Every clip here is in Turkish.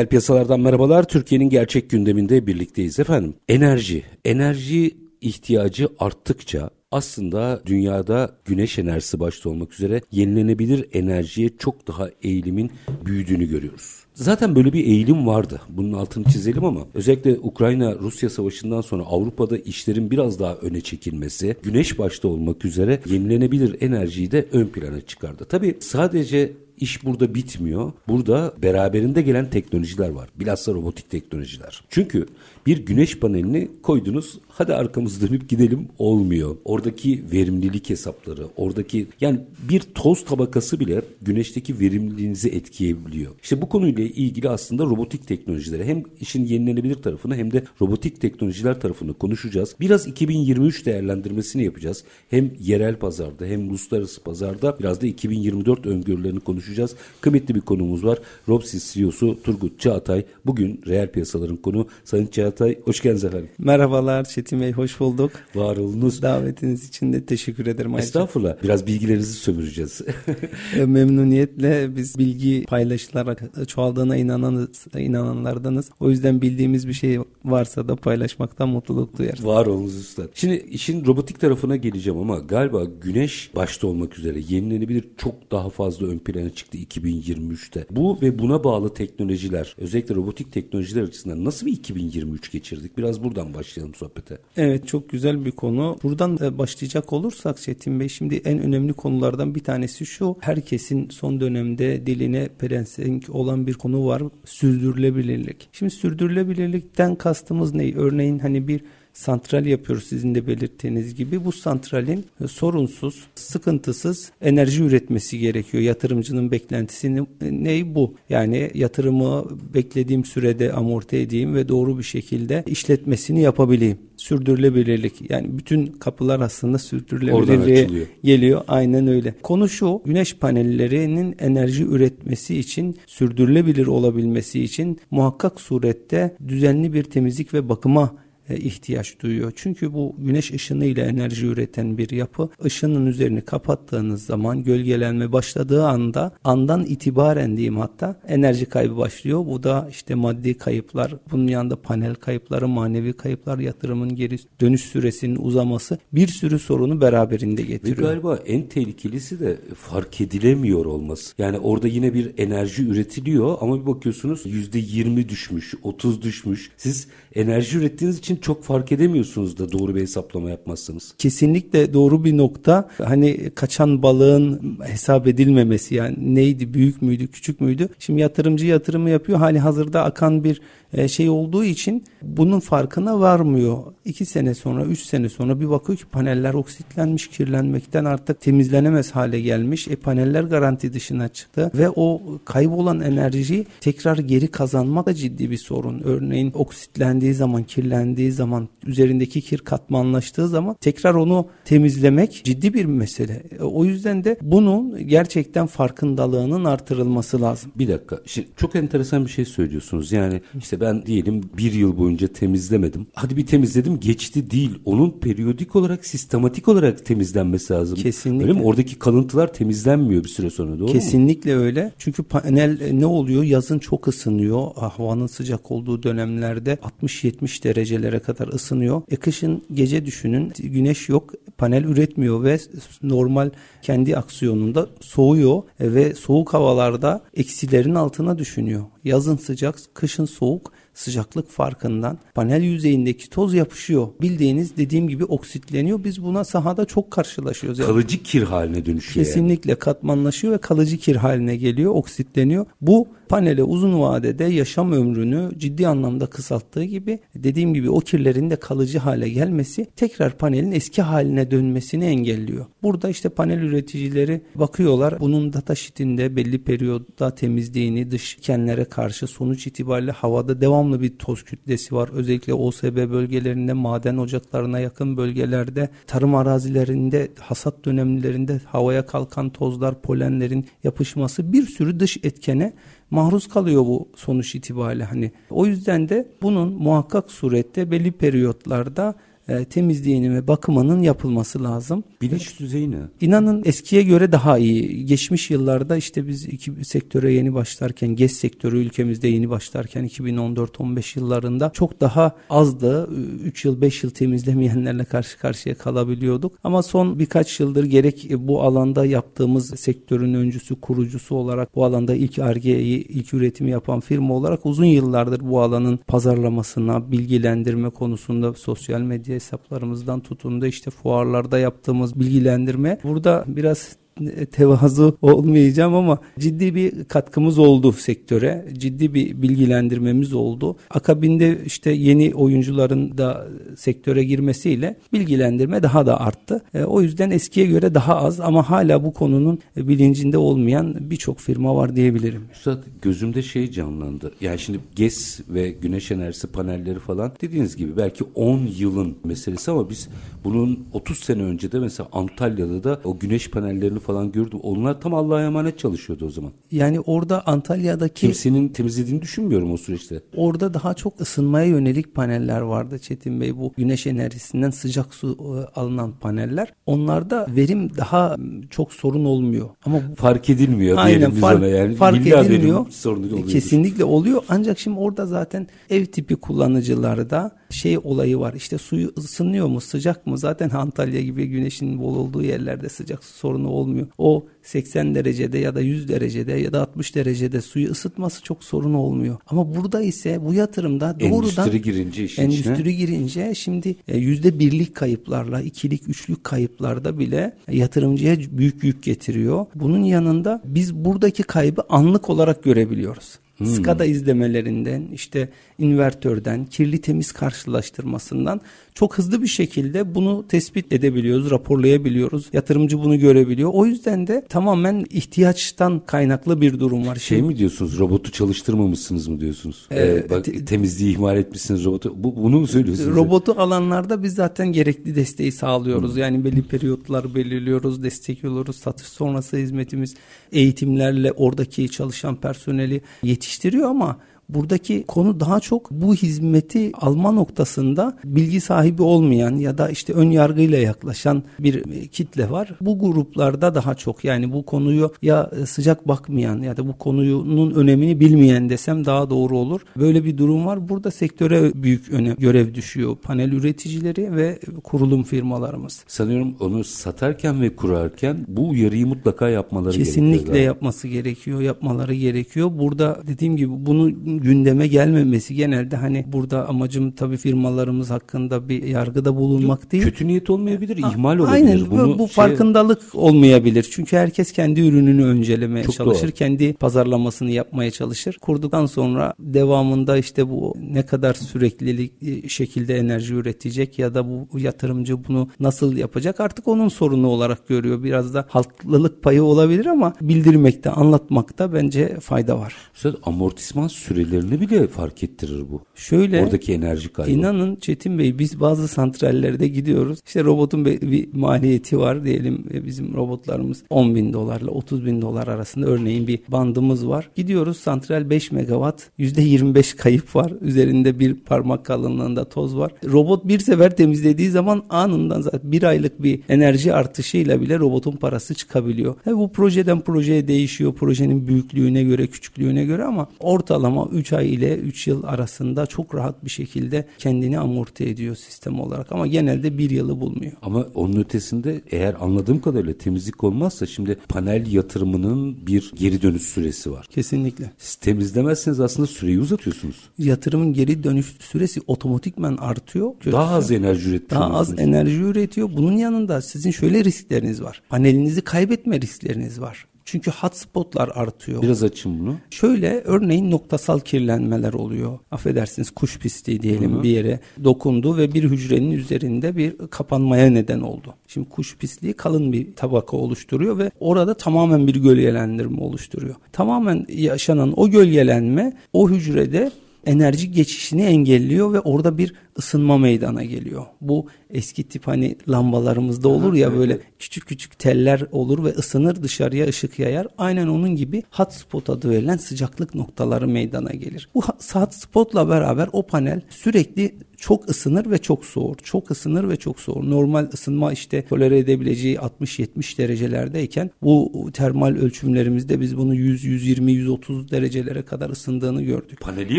Reel piyasalardan merhabalar. Türkiye'nin gerçek gündeminde birlikteyiz efendim. Enerji. Enerji ihtiyacı arttıkça aslında dünyada güneş enerjisi başta olmak üzere yenilenebilir enerjiye çok daha eğilimin büyüdüğünü görüyoruz. Zaten böyle bir eğilim vardı. Bunun altını çizelim ama özellikle Ukrayna-Rusya savaşından sonra Avrupa'da işlerin biraz daha öne çekilmesi, güneş başta olmak üzere yenilenebilir enerjiyi de ön plana çıkardı. Tabii sadece iş burada bitmiyor. Burada beraberinde gelen teknolojiler var. Bilhassa robotik teknolojiler. Çünkü bir güneş panelini koydunuz hadi arkamızı dönüp gidelim olmuyor. Oradaki verimlilik hesapları, oradaki yani bir toz tabakası bile güneşteki verimliliğinizi etkileyebiliyor. İşte bu konuyla ilgili aslında robotik teknolojileri hem işin yenilenebilir tarafını hem de robotik teknolojiler tarafını konuşacağız. Biraz 2023 değerlendirmesini yapacağız. Hem yerel pazarda hem uluslararası pazarda biraz da 2024 öngörülerini konuşacağız. Kıymetli bir konumuz var. Robsis CEO'su Turgut Çağatay. Bugün reel piyasaların konu. Sayın Çağatay hoş geldiniz efendim. Merhabalar Çetin Bey hoş bulduk. Var olunuz. Davetiniz için de teşekkür ederim. Estağfurullah. Biraz bilgilerinizi sömüreceğiz. Memnuniyetle biz bilgi paylaşılarak çoğaldığına inananız, inananlardanız. O yüzden bildiğimiz bir şey varsa da paylaşmaktan mutluluk duyarız. Var olunuz üstad. Şimdi işin robotik tarafına geleceğim ama galiba güneş başta olmak üzere yenilenebilir çok daha fazla ön plana çıktı 2023'te. Bu ve buna bağlı teknolojiler özellikle robotik teknolojiler açısından nasıl bir 2023 geçirdik? Biraz buradan başlayalım sohbete. Evet çok güzel bir konu. Buradan başlayacak olursak Çetin Bey şimdi en önemli konulardan bir tanesi şu. Herkesin son dönemde diline prensenk olan bir konu var. Sürdürülebilirlik. Şimdi sürdürülebilirlikten kastımız ne? Örneğin hani bir santral yapıyoruz sizin de belirttiğiniz gibi. Bu santralin sorunsuz, sıkıntısız enerji üretmesi gerekiyor. Yatırımcının beklentisi ne bu? Yani yatırımı beklediğim sürede amorti edeyim ve doğru bir şekilde işletmesini yapabileyim. Sürdürülebilirlik. Yani bütün kapılar aslında sürdürülebilirliğe geliyor. Aynen öyle. Konu şu. Güneş panellerinin enerji üretmesi için sürdürülebilir olabilmesi için muhakkak surette düzenli bir temizlik ve bakıma e, ihtiyaç duyuyor. Çünkü bu güneş ışını ile enerji üreten bir yapı ışının üzerini kapattığınız zaman gölgelenme başladığı anda andan itibaren diyeyim hatta enerji kaybı başlıyor. Bu da işte maddi kayıplar, bunun yanında panel kayıpları, manevi kayıplar, yatırımın geri dönüş süresinin uzaması bir sürü sorunu beraberinde getiriyor. Ve galiba en tehlikelisi de fark edilemiyor olması. Yani orada yine bir enerji üretiliyor ama bir bakıyorsunuz %20 düşmüş, 30 düşmüş. Siz enerji ürettiğiniz için çok fark edemiyorsunuz da doğru bir hesaplama yapmazsanız. Kesinlikle doğru bir nokta. Hani kaçan balığın hesap edilmemesi yani neydi büyük müydü küçük müydü? Şimdi yatırımcı yatırımı yapıyor hali hazırda akan bir e, şey olduğu için bunun farkına varmıyor. İki sene sonra, üç sene sonra bir bakıyor ki paneller oksitlenmiş, kirlenmekten artık temizlenemez hale gelmiş. E paneller garanti dışına çıktı ve o kaybolan enerjiyi tekrar geri kazanmak da ciddi bir sorun. Örneğin oksitlendiği zaman, kirlendiği zaman, üzerindeki kir katmanlaştığı zaman tekrar onu temizlemek ciddi bir mesele. E, o yüzden de bunun gerçekten farkındalığının artırılması lazım. Bir dakika. Şimdi çok enteresan bir şey söylüyorsunuz. Yani işte ben diyelim bir yıl boyunca temizlemedim. Hadi bir temizledim geçti değil. Onun periyodik olarak sistematik olarak temizlenmesi lazım. Kesinlikle. Öyle mi? Oradaki kalıntılar temizlenmiyor bir süre sonra doğru Kesinlikle mu? öyle. Çünkü panel e, ne oluyor? Yazın çok ısınıyor. Havanın sıcak olduğu dönemlerde 60-70 derecelere kadar ısınıyor. E kışın gece düşünün güneş yok. Panel üretmiyor ve normal kendi aksiyonunda soğuyor ve soğuk havalarda eksilerin altına düşünüyor. Yazın sıcak, kışın soğuk sıcaklık farkından panel yüzeyindeki toz yapışıyor. Bildiğiniz dediğim gibi oksitleniyor. Biz buna sahada çok karşılaşıyoruz. Yani kalıcı kir haline dönüşüyor. Kesinlikle yani. katmanlaşıyor ve kalıcı kir haline geliyor, oksitleniyor. Bu panele uzun vadede yaşam ömrünü ciddi anlamda kısalttığı gibi dediğim gibi o kirlerin de kalıcı hale gelmesi tekrar panelin eski haline dönmesini engelliyor. Burada işte panel üreticileri bakıyorlar bunun data sheet'inde belli periyotta temizliğini dış kenlere karşı sonuç itibariyle havada devamlı bir toz kütlesi var. Özellikle OSB bölgelerinde maden ocaklarına yakın bölgelerde tarım arazilerinde hasat dönemlerinde havaya kalkan tozlar polenlerin yapışması bir sürü dış etkene maruz kalıyor bu sonuç itibariyle hani. O yüzden de bunun muhakkak surette belli periyotlarda e, temizliğinin ve bakımının yapılması lazım. Bilinç düzeyi ne? İnanın eskiye göre daha iyi. Geçmiş yıllarda işte biz iki sektöre yeni başlarken, GES sektörü ülkemizde yeni başlarken 2014-15 yıllarında çok daha azdı. 3 yıl 5 yıl temizlemeyenlerle karşı karşıya kalabiliyorduk. Ama son birkaç yıldır gerek bu alanda yaptığımız sektörün öncüsü, kurucusu olarak bu alanda ilk argeyi, ilk üretimi yapan firma olarak uzun yıllardır bu alanın pazarlamasına, bilgilendirme konusunda sosyal medya hesaplarımızdan tutun da işte fuarlarda yaptığımız bilgilendirme. Burada biraz tevazu olmayacağım ama ciddi bir katkımız oldu sektöre. Ciddi bir bilgilendirmemiz oldu. Akabinde işte yeni oyuncuların da sektöre girmesiyle bilgilendirme daha da arttı. E, o yüzden eskiye göre daha az ama hala bu konunun bilincinde olmayan birçok firma var diyebilirim. Üstad gözümde şey canlandı. Yani şimdi GES ve güneş enerjisi panelleri falan dediğiniz gibi belki 10 yılın meselesi ama biz bunun 30 sene önce de mesela Antalya'da da o güneş panellerini falan gördüm. Onlar tam Allah'a emanet çalışıyordu o zaman. Yani orada Antalya'daki... Kimsenin temizlediğini düşünmüyorum o süreçte. Orada daha çok ısınmaya yönelik paneller vardı Çetin Bey. Bu güneş enerjisinden sıcak su e, alınan paneller. Onlarda verim daha çok sorun olmuyor. Ama fark edilmiyor Aynen, diyelim biz fark, ona yani. Fark edilmiyor. Sorunu oluyor. Kesinlikle oluyor. Ancak şimdi orada zaten ev tipi kullanıcılarda şey olayı var. İşte suyu ısınıyor mu, sıcak mı? Zaten Antalya gibi güneşin bol olduğu yerlerde sıcak su sorunu olmuyor. O 80 derecede ya da 100 derecede ya da 60 derecede suyu ısıtması çok sorun olmuyor. Ama burada ise bu yatırımda doğrudan endüstri girince işin endüstri içine. girince şimdi e, yüzde birlik kayıplarla ikilik üçlük kayıplarda bile yatırımcıya büyük yük getiriyor. Bunun yanında biz buradaki kaybı anlık olarak görebiliyoruz. Hmm. SCADA izlemelerinden işte invertörden kirli temiz karşılaştırmasından çok hızlı bir şekilde bunu tespit edebiliyoruz, raporlayabiliyoruz. Yatırımcı bunu görebiliyor. O yüzden de tamamen ihtiyaçtan kaynaklı bir durum var. Şey mi diyorsunuz? Robotu çalıştırmamışsınız mı diyorsunuz? Ee, ee, bak te, temizliği ihmal etmişsiniz robotu. Bu, bunu mu söylüyorsunuz? Robotu alanlarda biz zaten gerekli desteği sağlıyoruz. Hmm. Yani belli periyotlar belirliyoruz, destekliyoruz. Satış sonrası hizmetimiz eğitimlerle oradaki çalışan personeli yetiştiriyor ama Buradaki konu daha çok bu hizmeti alma noktasında bilgi sahibi olmayan ya da işte ön yargıyla yaklaşan bir kitle var. Bu gruplarda daha çok yani bu konuyu ya sıcak bakmayan ya da bu konunun önemini bilmeyen desem daha doğru olur. Böyle bir durum var. Burada sektöre büyük önem, görev düşüyor. Panel üreticileri ve kurulum firmalarımız. Sanıyorum onu satarken ve kurarken bu uyarıyı mutlaka yapmaları Kesinlikle gerekiyor. Kesinlikle yapması gerekiyor, yapmaları gerekiyor. Burada dediğim gibi bunu gündeme gelmemesi genelde hani burada amacım tabii firmalarımız hakkında bir yargıda bulunmak değil. Kötü niyet olmayabilir, ihmal olabilir. Aynen Bunu bu şey... farkındalık olmayabilir. Çünkü herkes kendi ürününü öncelemeye Çok çalışır. Doğru. Kendi pazarlamasını yapmaya çalışır. Kurduktan sonra devamında işte bu ne kadar süreklilik e, şekilde enerji üretecek ya da bu yatırımcı bunu nasıl yapacak artık onun sorunu olarak görüyor. Biraz da halklılık payı olabilir ama bildirmekte, anlatmakta bence fayda var. Üstad amortisman süreleri süreçlerini bile fark ettirir bu. Şöyle oradaki enerji kaybı. İnanın Çetin Bey biz bazı santrallerde gidiyoruz. İşte robotun bir maliyeti var diyelim e, bizim robotlarımız 10 bin dolarla 30 bin dolar arasında örneğin bir bandımız var. Gidiyoruz santral 5 megawatt %25 kayıp var. Üzerinde bir parmak kalınlığında toz var. Robot bir sefer temizlediği zaman anından zaten bir aylık bir enerji artışıyla bile robotun parası çıkabiliyor. Tabii bu projeden projeye değişiyor. Projenin büyüklüğüne göre, küçüklüğüne göre ama ortalama 3 ay ile 3 yıl arasında çok rahat bir şekilde kendini amorti ediyor sistem olarak ama genelde bir yılı bulmuyor. Ama onun ötesinde eğer anladığım kadarıyla temizlik olmazsa şimdi panel yatırımının bir geri dönüş süresi var. Kesinlikle. Siz temizlemezseniz aslında süreyi uzatıyorsunuz. Yatırımın geri dönüş süresi otomatikman artıyor. Daha az enerji üretmiş Daha az enerji üretiyor. Bunun yanında sizin şöyle riskleriniz var. Panelinizi kaybetme riskleriniz var. Çünkü hotspotlar artıyor. Biraz açın bunu. Şöyle örneğin noktasal kirlenmeler oluyor. Affedersiniz kuş pisliği diyelim bir yere dokundu ve bir hücrenin üzerinde bir kapanmaya neden oldu. Şimdi kuş pisliği kalın bir tabaka oluşturuyor ve orada tamamen bir gölgelendirme oluşturuyor. Tamamen yaşanan o gölgelenme o hücrede enerji geçişini engelliyor ve orada bir ısınma meydana geliyor. Bu eski tip hani lambalarımızda olur ya böyle küçük küçük teller olur ve ısınır dışarıya ışık yayar. Aynen onun gibi hotspot adı verilen sıcaklık noktaları meydana gelir. Bu hotspotla beraber o panel sürekli çok ısınır ve çok soğur. Çok ısınır ve çok soğur. Normal ısınma işte tolere edebileceği 60-70 derecelerdeyken bu termal ölçümlerimizde biz bunu 100, 120, 130 derecelere kadar ısındığını gördük. Paneli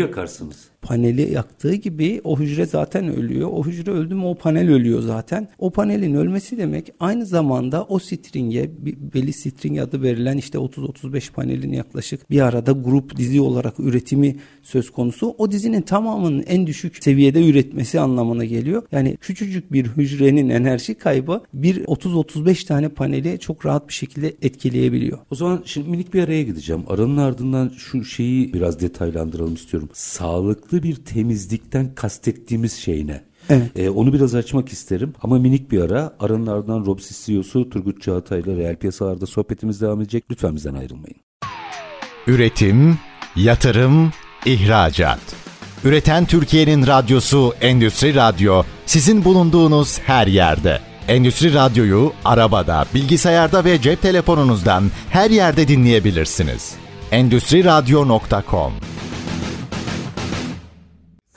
yakarsınız. Paneli yaktığı gibi o hücre zaten ölüyor. O hücre öldü mü o panel ölüyor zaten. O panelin ölmesi demek aynı zamanda o stringe belli string adı verilen işte 30-35 panelin yaklaşık bir arada grup dizi olarak üretimi söz konusu. O dizinin tamamının en düşük seviyede üretmesi anlamına geliyor. Yani küçücük bir hücrenin enerji kaybı bir 30-35 tane paneli çok rahat bir şekilde etkileyebiliyor. O zaman şimdi minik bir araya gideceğim. Aranın ardından şu şeyi biraz detaylandıralım istiyorum. Sağlıklı bir temizlikten kastettiğimiz şey ne? Evet. Ee, onu biraz açmak isterim ama minik bir ara. Aranın ardından Robsis CEO'su Turgut Çağatay ile reel piyasalarda sohbetimiz devam edecek. Lütfen bizden ayrılmayın. Üretim, yatırım, ihracat. Üreten Türkiye'nin radyosu Endüstri Radyo sizin bulunduğunuz her yerde. Endüstri Radyo'yu arabada, bilgisayarda ve cep telefonunuzdan her yerde dinleyebilirsiniz. Endüstri Radyo.com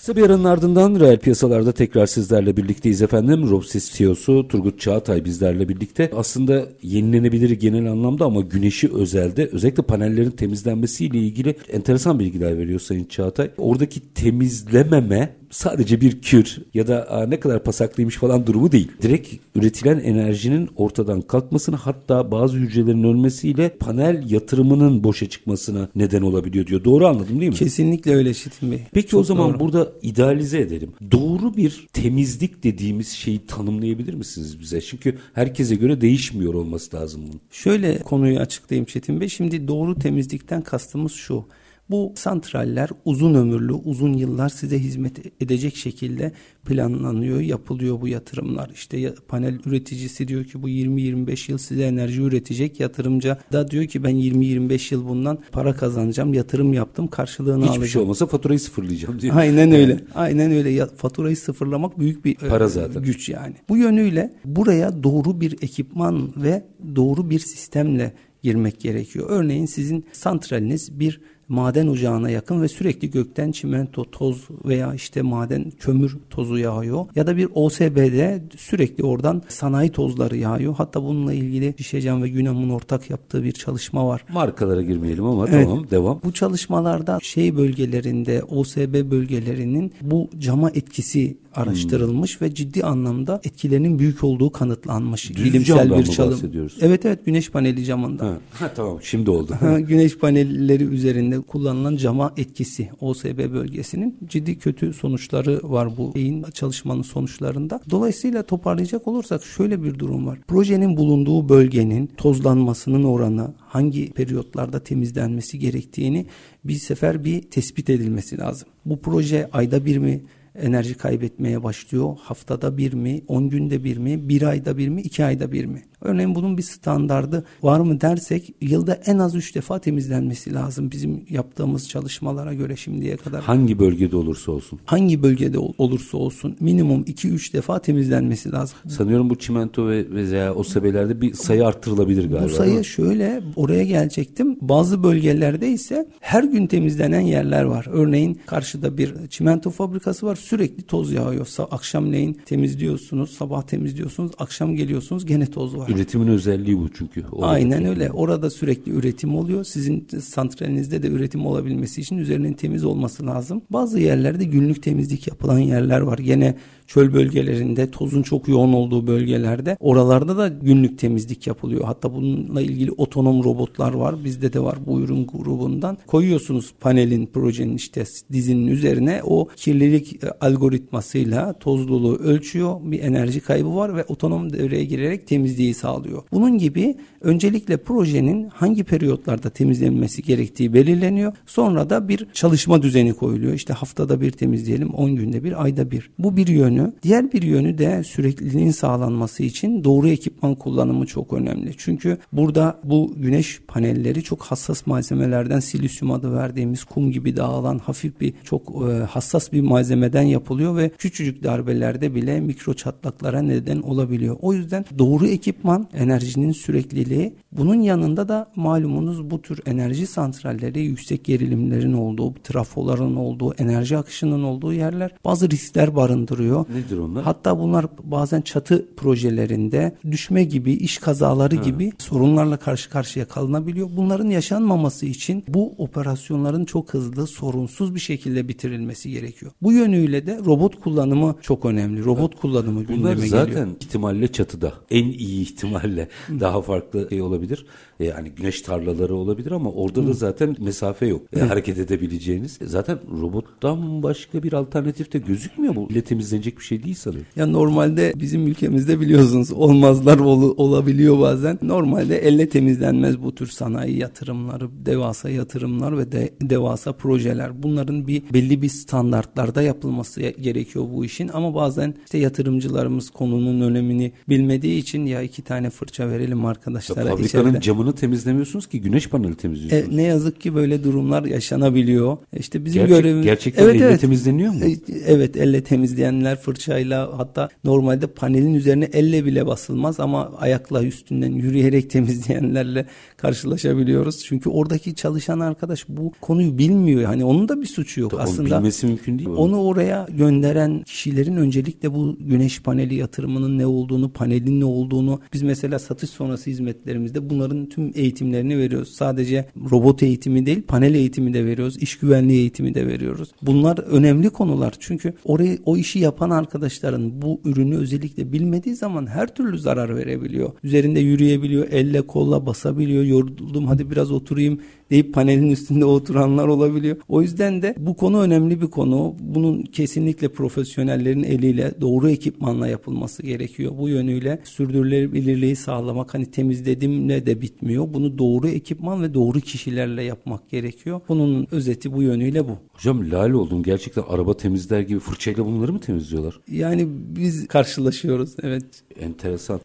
Kısa bir aranın ardından reel piyasalarda tekrar sizlerle birlikteyiz efendim. Robsis CEO'su Turgut Çağatay bizlerle birlikte. Aslında yenilenebilir genel anlamda ama güneşi özelde özellikle panellerin temizlenmesiyle ilgili enteresan bilgiler veriyor Sayın Çağatay. Oradaki temizlememe sadece bir kür ya da Aa, ne kadar pasaklıymış falan durumu değil. Direkt üretilen enerjinin ortadan kalkmasına hatta bazı hücrelerin ölmesiyle panel yatırımının boşa çıkmasına neden olabiliyor diyor. Doğru anladım değil mi? Kesinlikle öyle Çetin Bey. Peki Çok o zaman doğru. burada idealize edelim. Doğru bir temizlik dediğimiz şeyi tanımlayabilir misiniz bize? Çünkü herkese göre değişmiyor olması lazım bunun. Şöyle konuyu açıklayayım Çetin Bey. Şimdi doğru temizlikten kastımız şu. Bu santraller uzun ömürlü, uzun yıllar size hizmet edecek şekilde planlanıyor, yapılıyor bu yatırımlar. İşte panel üreticisi diyor ki bu 20-25 yıl size enerji üretecek. Yatırımcı da diyor ki ben 20-25 yıl bundan para kazanacağım, yatırım yaptım, karşılığını Hiçbir alacağım. şey olmasa faturayı sıfırlayacağım diye. Aynen öyle. Aynen öyle. Ya, faturayı sıfırlamak büyük bir Para e, zaten. güç yani. Bu yönüyle buraya doğru bir ekipman ve doğru bir sistemle girmek gerekiyor. Örneğin sizin santraliniz bir maden ocağına yakın ve sürekli gökten çimento, toz veya işte maden kömür tozu yağıyor. Ya da bir OSB'de sürekli oradan sanayi tozları yağıyor. Hatta bununla ilgili Şişecam ve Günam'ın ortak yaptığı bir çalışma var. Markalara girmeyelim ama Evet. tamam devam. Bu çalışmalarda şey bölgelerinde OSB bölgelerinin bu cama etkisi araştırılmış ve ciddi anlamda etkilerinin büyük olduğu kanıtlanmış. Düz camdan mı bahsediyoruz? Evet evet güneş paneli camında. Ha, ha, tamam şimdi oldu. Güneş panelleri üzerinde kullanılan cama etkisi OSB bölgesinin ciddi kötü sonuçları var bu şeyin çalışmanın sonuçlarında. Dolayısıyla toparlayacak olursak şöyle bir durum var. Projenin bulunduğu bölgenin tozlanmasının oranı hangi periyotlarda temizlenmesi gerektiğini bir sefer bir tespit edilmesi lazım. Bu proje ayda bir mi enerji kaybetmeye başlıyor. Haftada bir mi, 10 günde bir mi, bir ayda bir mi, iki ayda bir mi? Örneğin bunun bir standardı var mı dersek yılda en az 3 defa temizlenmesi lazım bizim yaptığımız çalışmalara göre şimdiye kadar. Hangi bölgede olursa olsun. Hangi bölgede ol- olursa olsun minimum 2-3 defa temizlenmesi lazım. Sanıyorum bu çimento ve veya o sebelerde bir sayı arttırılabilir galiba. Bu sayı şöyle oraya gelecektim. Bazı bölgelerde ise her gün temizlenen yerler var. Örneğin karşıda bir çimento fabrikası var. Sürekli toz yağıyor. Akşamleyin temizliyorsunuz, sabah temizliyorsunuz, akşam geliyorsunuz gene toz var. Üretimin özelliği bu çünkü. Aynen öyle. Orada sürekli üretim oluyor. Sizin santralinizde de üretim olabilmesi için üzerinin temiz olması lazım. Bazı yerlerde günlük temizlik yapılan yerler var. Gene çöl bölgelerinde tozun çok yoğun olduğu bölgelerde oralarda da günlük temizlik yapılıyor. Hatta bununla ilgili otonom robotlar var. Bizde de var bu ürün grubundan. Koyuyorsunuz panelin projenin işte dizinin üzerine o kirlilik e, algoritmasıyla tozluluğu ölçüyor. Bir enerji kaybı var ve otonom devreye girerek temizliği sağlıyor. Bunun gibi öncelikle projenin hangi periyotlarda temizlenmesi gerektiği belirleniyor. Sonra da bir çalışma düzeni koyuluyor. İşte haftada bir temizleyelim, 10 günde bir, ayda bir. Bu bir yön yönü. Diğer bir yönü de sürekliliğin sağlanması için doğru ekipman kullanımı çok önemli. Çünkü burada bu güneş panelleri çok hassas malzemelerden silisyum adı verdiğimiz kum gibi dağılan hafif bir çok e, hassas bir malzemeden yapılıyor ve küçücük darbelerde bile mikro çatlaklara neden olabiliyor. O yüzden doğru ekipman enerjinin sürekliliği bunun yanında da malumunuz bu tür enerji santralleri yüksek gerilimlerin olduğu, trafoların olduğu, enerji akışının olduğu yerler bazı riskler barındırıyor. Nedir onlar? Hatta bunlar bazen çatı projelerinde düşme gibi, iş kazaları ha. gibi sorunlarla karşı karşıya kalınabiliyor. Bunların yaşanmaması için bu operasyonların çok hızlı, sorunsuz bir şekilde bitirilmesi gerekiyor. Bu yönüyle de robot kullanımı çok önemli. Robot evet. kullanımı gündeme Bunlar zaten geliyor. ihtimalle çatıda. En iyi ihtimalle daha farklı şey olabilir. Yani güneş tarlaları olabilir ama orada Hı. da zaten mesafe yok. Evet. Hareket edebileceğiniz. Zaten robottan başka bir alternatif de gözükmüyor bu. İle temizlenecek bir şey değil sanırım. Ya normalde bizim ülkemizde biliyorsunuz olmazlar ol, olabiliyor bazen. Normalde elle temizlenmez bu tür sanayi yatırımları, devasa yatırımlar ve de, devasa projeler. Bunların bir belli bir standartlarda yapılması gerekiyor bu işin ama bazen işte yatırımcılarımız konunun önemini bilmediği için ya iki tane fırça verelim arkadaşlara. Ya fabrikanın içeride. Camını temizlemiyorsunuz ki güneş paneli temizliyorsunuz. E, ne yazık ki böyle durumlar yaşanabiliyor. İşte bizim Gerçek, görevimiz gerçekten evet, elle evet. temizleniyor mu? E, evet elle temizleyenler fırçayla hatta normalde panelin üzerine elle bile basılmaz ama ayakla üstünden yürüyerek temizleyenlerle karşılaşabiliyoruz. Çünkü oradaki çalışan arkadaş bu konuyu bilmiyor. Hani onun da bir suçu yok Tabii aslında. Bilmesi mümkün değil. Onu oraya gönderen kişilerin öncelikle bu güneş paneli yatırımının ne olduğunu, panelin ne olduğunu biz mesela satış sonrası hizmetlerimizde bunların tüm eğitimlerini veriyoruz. Sadece robot eğitimi değil, panel eğitimi de veriyoruz. iş güvenliği eğitimi de veriyoruz. Bunlar önemli konular. Çünkü orayı o işi yapan arkadaşların bu ürünü özellikle bilmediği zaman her türlü zarar verebiliyor. Üzerinde yürüyebiliyor, elle kolla basabiliyor. Yoruldum hadi biraz oturayım deyip panelin üstünde oturanlar olabiliyor. O yüzden de bu konu önemli bir konu. Bunun kesinlikle profesyonellerin eliyle doğru ekipmanla yapılması gerekiyor. Bu yönüyle sürdürülebilirliği sağlamak hani temizledimle de bitmiyor. Bunu doğru ekipman ve doğru kişilerle yapmak gerekiyor. Bunun özeti bu yönüyle bu. Hocam lal oldum. Gerçekten araba temizler gibi fırçayla bunları mı temizliyorlar? Yani biz karşılaşıyoruz evet. Enteresan.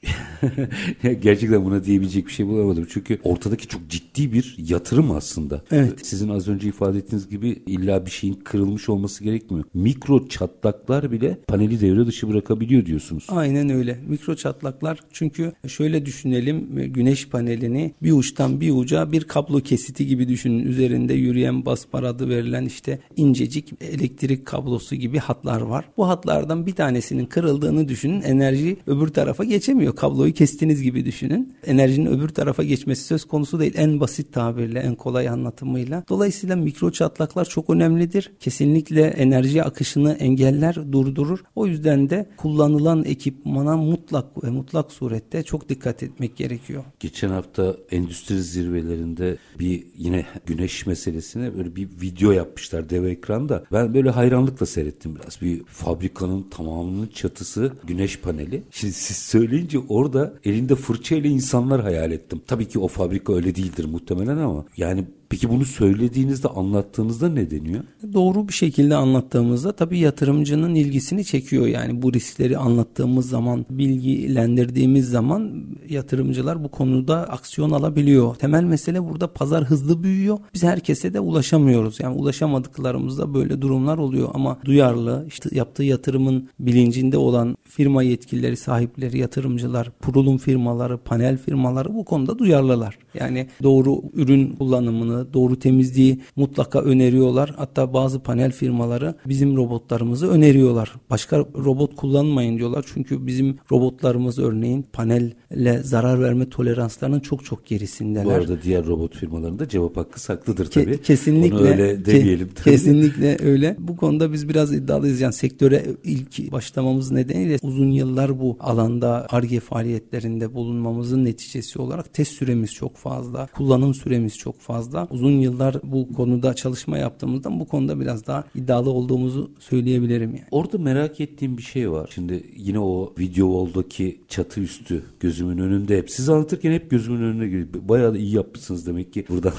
Gerçekten buna diyebilecek bir şey bulamadım. Çünkü ortadaki çok ciddi bir yatırım aslında. Evet. Sizin az önce ifade ettiğiniz gibi illa bir şeyin kırılmış olması gerekmiyor. Mikro çatlaklar bile paneli devre dışı bırakabiliyor diyorsunuz. Aynen öyle. Mikro çatlaklar çünkü şöyle düşünelim güneş panelini bir uçtan bir uca bir kablo kesiti gibi düşünün. Üzerinde yürüyen basmar adı verilen işte incecik elektrik kablosu gibi hatlar var. Bu hatlardan bir tanesinin kırıldığını düşünün. Enerji öbür tarafa geçemiyor. Kabloyu kestiğiniz gibi düşünün. Enerjinin öbür tarafa geçmesi söz konusu değil. En basit tabirle, en kolay anlatımıyla. Dolayısıyla mikro çatlaklar çok önemlidir. Kesinlikle enerji akışını engeller, durdurur. O yüzden de kullanılan ekipmana mutlak ve mutlak surette çok dikkat etmek gerekiyor. Geçen hafta endüstri zirvelerinde bir yine güneş meselesine böyle bir video yapmışlar dev ekranda. Ben böyle hayranlıkla seyrettim biraz. Bir fabrikanın tamamının çatısı güneş paneli. Şimdi siz söyleyince orada elinde fırçayla insanlar hayal ettim. Tabii ki o fabrika öyle değildir muhtemelen ama yani Peki bunu söylediğinizde anlattığınızda ne deniyor? Doğru bir şekilde anlattığımızda tabii yatırımcının ilgisini çekiyor. Yani bu riskleri anlattığımız zaman, bilgilendirdiğimiz zaman yatırımcılar bu konuda aksiyon alabiliyor. Temel mesele burada pazar hızlı büyüyor. Biz herkese de ulaşamıyoruz. Yani ulaşamadıklarımızda böyle durumlar oluyor ama duyarlı, işte yaptığı yatırımın bilincinde olan firma yetkilileri, sahipleri, yatırımcılar, kurulum firmaları, panel firmaları bu konuda duyarlılar. Yani doğru ürün kullanımını, doğru temizliği mutlaka öneriyorlar. Hatta bazı panel firmaları bizim robotlarımızı öneriyorlar. Başka robot kullanmayın diyorlar. Çünkü bizim robotlarımız örneğin panelle zarar verme toleranslarının çok çok gerisindeler. Bu arada diğer robot firmalarında cevap hakkı saklıdır tabii. Ke- kesinlikle. Onu öyle demeyelim. Ke- kesinlikle öyle. Bu konuda biz biraz iddialıyız. Yani sektöre ilk başlamamız nedeniyle uzun yıllar bu alanda ARGE faaliyetlerinde bulunmamızın neticesi olarak test süremiz çok fazla. Kullanım süremiz çok fazla. Uzun yıllar bu konuda çalışma yaptığımızdan bu konuda biraz daha iddialı olduğumuzu söyleyebilirim yani. Orada merak ettiğim bir şey var. Şimdi yine o video oldaki çatı üstü gözümün önünde hep. Siz anlatırken hep gözümün önüne geliyor. Bayağı da iyi yapmışsınız demek ki. Buradan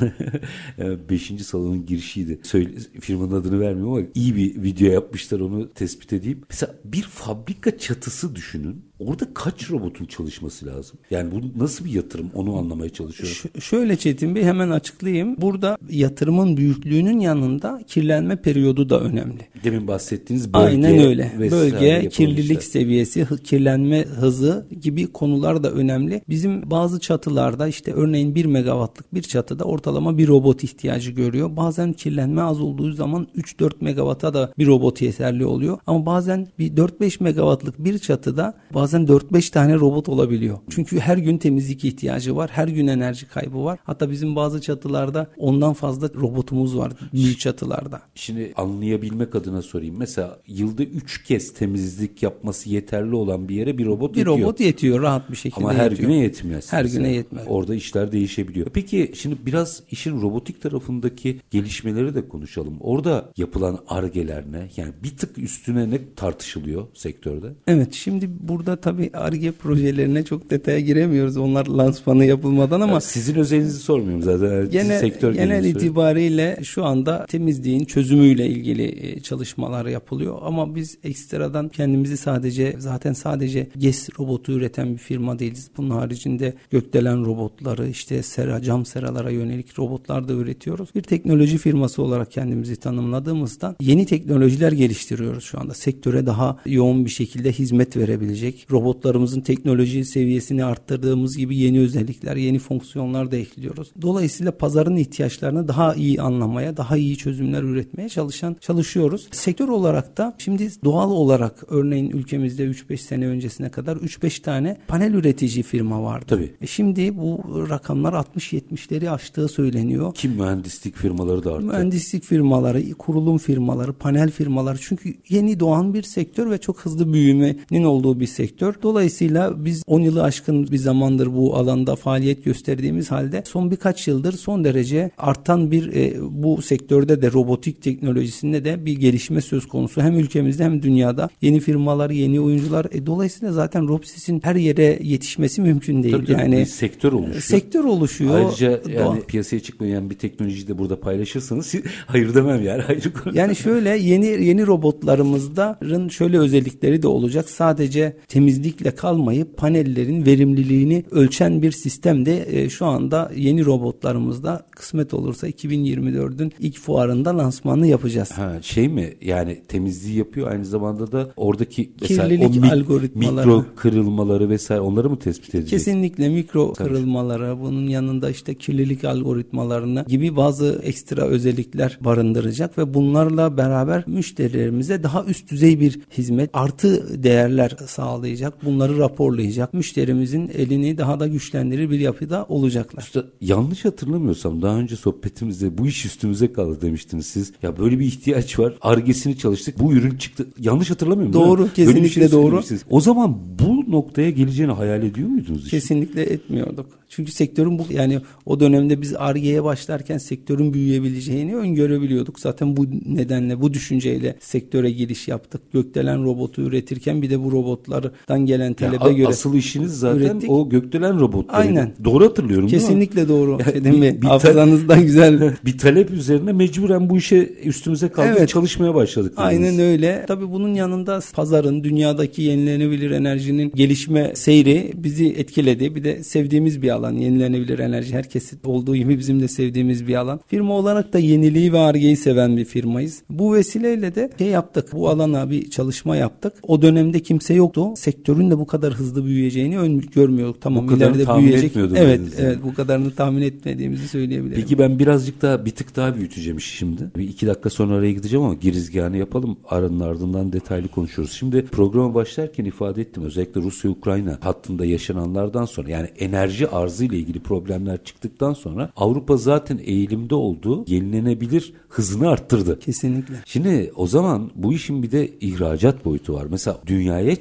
5. salonun girişiydi. Söyle, firmanın adını vermiyorum ama iyi bir video yapmışlar onu tespit edeyim. Mesela bir fabrika çatısı düşünün. Orada kaç robotun çalışması lazım? Yani bu nasıl bir yatırım onu anlamaya çalışıyorum. Ş- şöyle Çetin Bey hemen açıklayayım. Burada yatırımın büyüklüğünün yanında kirlenme periyodu da önemli. Demin bahsettiğiniz bölge Aynen öyle. Bölge, kirlilik seviyesi, kirlenme hızı gibi konular da önemli. Bizim bazı çatılarda işte örneğin 1 megawattlık bir çatıda ortalama bir robot ihtiyacı görüyor. Bazen kirlenme az olduğu zaman 3-4 megawatta da bir robot yeterli oluyor. Ama bazen bir 4-5 megawattlık bir çatıda bazen bazen 4-5 tane robot olabiliyor. Çünkü her gün temizlik ihtiyacı var. Her gün enerji kaybı var. Hatta bizim bazı çatılarda ondan fazla robotumuz var büyük çatılarda. Şimdi anlayabilmek adına sorayım. Mesela yılda 3 kez temizlik yapması yeterli olan bir yere bir robot bir yetiyor. Bir robot yetiyor rahat bir şekilde Ama her yetiyor. güne yetmez. Her mesela. güne yetmez. Orada işler değişebiliyor. Peki şimdi biraz işin robotik tarafındaki gelişmeleri de konuşalım. Orada yapılan argeler ne? Yani bir tık üstüne ne tartışılıyor sektörde? Evet şimdi burada tabii ARGE projelerine çok detaya giremiyoruz. Onlar lansmanı yapılmadan ama. Yani sizin özelinizi sormuyorum zaten. Genel, sektör genel itibariyle şu anda temizliğin çözümüyle ilgili e, çalışmalar yapılıyor. Ama biz ekstradan kendimizi sadece zaten sadece GES robotu üreten bir firma değiliz. Bunun haricinde gökdelen robotları işte sera, cam seralara yönelik robotlar da üretiyoruz. Bir teknoloji firması olarak kendimizi tanımladığımızda yeni teknolojiler geliştiriyoruz şu anda. Sektöre daha yoğun bir şekilde hizmet verebilecek robotlarımızın teknoloji seviyesini arttırdığımız gibi yeni özellikler, yeni fonksiyonlar da ekliyoruz. Dolayısıyla pazarın ihtiyaçlarını daha iyi anlamaya, daha iyi çözümler üretmeye çalışan çalışıyoruz. Sektör olarak da şimdi doğal olarak örneğin ülkemizde 3-5 sene öncesine kadar 3-5 tane panel üretici firma vardı. Tabii. E şimdi bu rakamlar 60-70'leri aştığı söyleniyor. Kim mühendislik firmaları da arttı. Mühendislik firmaları, kurulum firmaları, panel firmaları çünkü yeni doğan bir sektör ve çok hızlı büyümenin olduğu bir sektör sektör. Dolayısıyla biz 10 yılı aşkın bir zamandır bu alanda faaliyet gösterdiğimiz halde son birkaç yıldır son derece artan bir e, bu sektörde de robotik teknolojisinde de bir gelişme söz konusu. Hem ülkemizde hem dünyada yeni firmalar, yeni oyuncular. E, dolayısıyla zaten Robsis'in her yere yetişmesi mümkün değil. Tabii, yani bir sektör oluşuyor. Sektör oluşuyor. Ayrıca yani Doğa. piyasaya çıkmayan bir teknolojiyi de burada paylaşırsanız hayır demem yani. Hayır yani şöyle yeni yeni robotlarımızda şöyle özellikleri de olacak. Sadece temiz temizlikle kalmayıp panellerin verimliliğini ölçen bir sistem de e, şu anda yeni robotlarımızda kısmet olursa 2024'ün ilk fuarında lansmanını yapacağız. Ha, şey mi yani temizliği yapıyor aynı zamanda da oradaki Kirlilik o algoritmaları mikro kırılmaları vesaire onları mı tespit edecek? Kesinlikle mikro Tabii. kırılmaları bunun yanında işte kirlilik algoritmalarını gibi bazı ekstra özellikler barındıracak ve bunlarla beraber müşterilerimize daha üst düzey bir hizmet artı değerler sağlayacak sağlayacak, bunları raporlayacak, müşterimizin elini daha da güçlendirir bir yapıda olacaklar. İşte yanlış hatırlamıyorsam daha önce sohbetimizde bu iş üstümüze kaldı demiştiniz siz. Ya böyle bir ihtiyaç var. Argesini çalıştık. Bu ürün çıktı. Yanlış hatırlamıyorum Doğru, kesinlikle şey doğru. O zaman bu noktaya geleceğini hayal ediyor muydunuz? Kesinlikle etmiyorduk. Çünkü sektörün bu yani o dönemde biz Arge'ye başlarken sektörün büyüyebileceğini öngörebiliyorduk. Zaten bu nedenle bu düşünceyle sektöre giriş yaptık. Gökdelen robotu üretirken bir de bu robotlardan gelen talebe ya, göre asıl işiniz zaten ürettik. o gökdelen robotları. Aynen. Doğru hatırlıyorum Kesinlikle doğru. Yani bir, mi? Bir Hafızanızdan güzel. bir talep üzerine mecburen bu işe üstümüze kaldık evet. çalışmaya başladık. Aynen öyle. Tabii bunun yanında pazarın dünyadaki yenilenebilir enerjinin gelişme seyri bizi etkiledi. Bir de sevdiğimiz bir alan. Yenilenebilir enerji herkesin olduğu gibi bizim de sevdiğimiz bir alan. Firma olarak da yeniliği ve argeyi seven bir firmayız. Bu vesileyle de şey yaptık. Bu alana bir çalışma yaptık. O dönemde kimse yoktu. Sektörün de bu kadar hızlı büyüyeceğini görmüyorduk. Tamam bu ileride büyüyecek. Evet, evet bu kadarını tahmin etmediğimizi söyleyebilirim. Peki ben birazcık daha bir tık daha büyüteceğim işi şimdi. Bir iki dakika sonra araya gideceğim ama girizgahını yapalım. Aranın ardından detaylı konuşuruz. Şimdi programa başlarken ifade ettim. Özellikle Rusya-Ukrayna hattında yaşananlardan sonra yani enerji arzı ile ilgili problemler çıktıktan sonra Avrupa zaten eğilimde olduğu yenilenebilir hızını arttırdı. Kesinlikle. Şimdi o zaman bu işin bir de ihracat boyutu var. Mesela dünyaya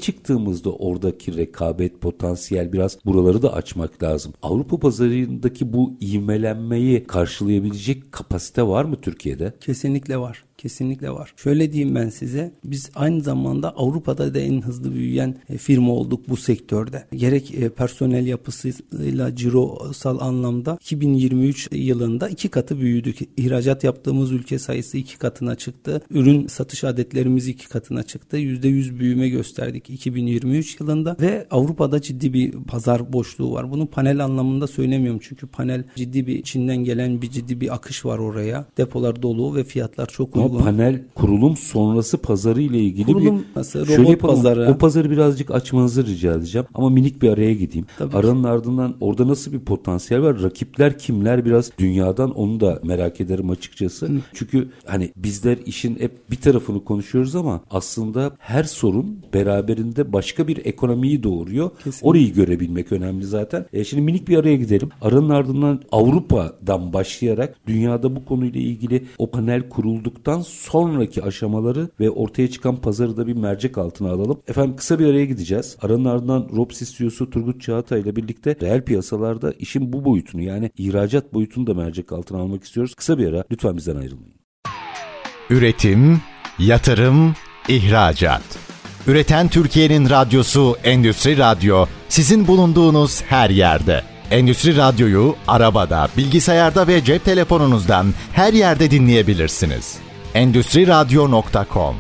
çıktığımızda oradaki rekabet potansiyel biraz buraları da açmak lazım. Avrupa pazarındaki bu ivmelenmeyi karşılayabilecek kapasite var mı Türkiye'de? Kesinlikle var. Kesinlikle var. Şöyle diyeyim ben size. Biz aynı zamanda Avrupa'da da en hızlı büyüyen e, firma olduk bu sektörde. Gerek e, personel yapısıyla cirosal anlamda 2023 yılında iki katı büyüdük. İhracat yaptığımız ülke sayısı iki katına çıktı. Ürün satış adetlerimiz iki katına çıktı. %100 büyüme gösterdik 2023 yılında ve Avrupa'da ciddi bir pazar boşluğu var. Bunu panel anlamında söylemiyorum çünkü panel ciddi bir Çin'den gelen bir ciddi bir akış var oraya. Depolar dolu ve fiyatlar çok uygun uygun. panel kurulum sonrası pazarı ile ilgili kurulum bir robot şöyle yapalım, pazarı. O pazarı birazcık açmanızı rica edeceğim. Ama minik bir araya gideyim. Tabii Aranın ki. ardından orada nasıl bir potansiyel var? Rakipler kimler biraz dünyadan onu da merak ederim açıkçası. Hı. Çünkü hani bizler işin hep bir tarafını konuşuyoruz ama aslında her sorun beraberinde başka bir ekonomiyi doğuruyor. Kesinlikle. Orayı görebilmek önemli zaten. E şimdi minik bir araya gidelim. Aranın ardından Avrupa'dan başlayarak dünyada bu konuyla ilgili o panel kurulduktan sonraki aşamaları ve ortaya çıkan pazarı da bir mercek altına alalım. Efendim kısa bir araya gideceğiz. Aranın ardından Robsis CEO'su Turgut Çağatay ile birlikte reel piyasalarda işin bu boyutunu yani ihracat boyutunu da mercek altına almak istiyoruz. Kısa bir ara lütfen bizden ayrılmayın. Üretim, yatırım, ihracat. Üreten Türkiye'nin radyosu Endüstri Radyo sizin bulunduğunuz her yerde. Endüstri Radyo'yu arabada, bilgisayarda ve cep telefonunuzdan her yerde dinleyebilirsiniz. Endüstri Radyo.com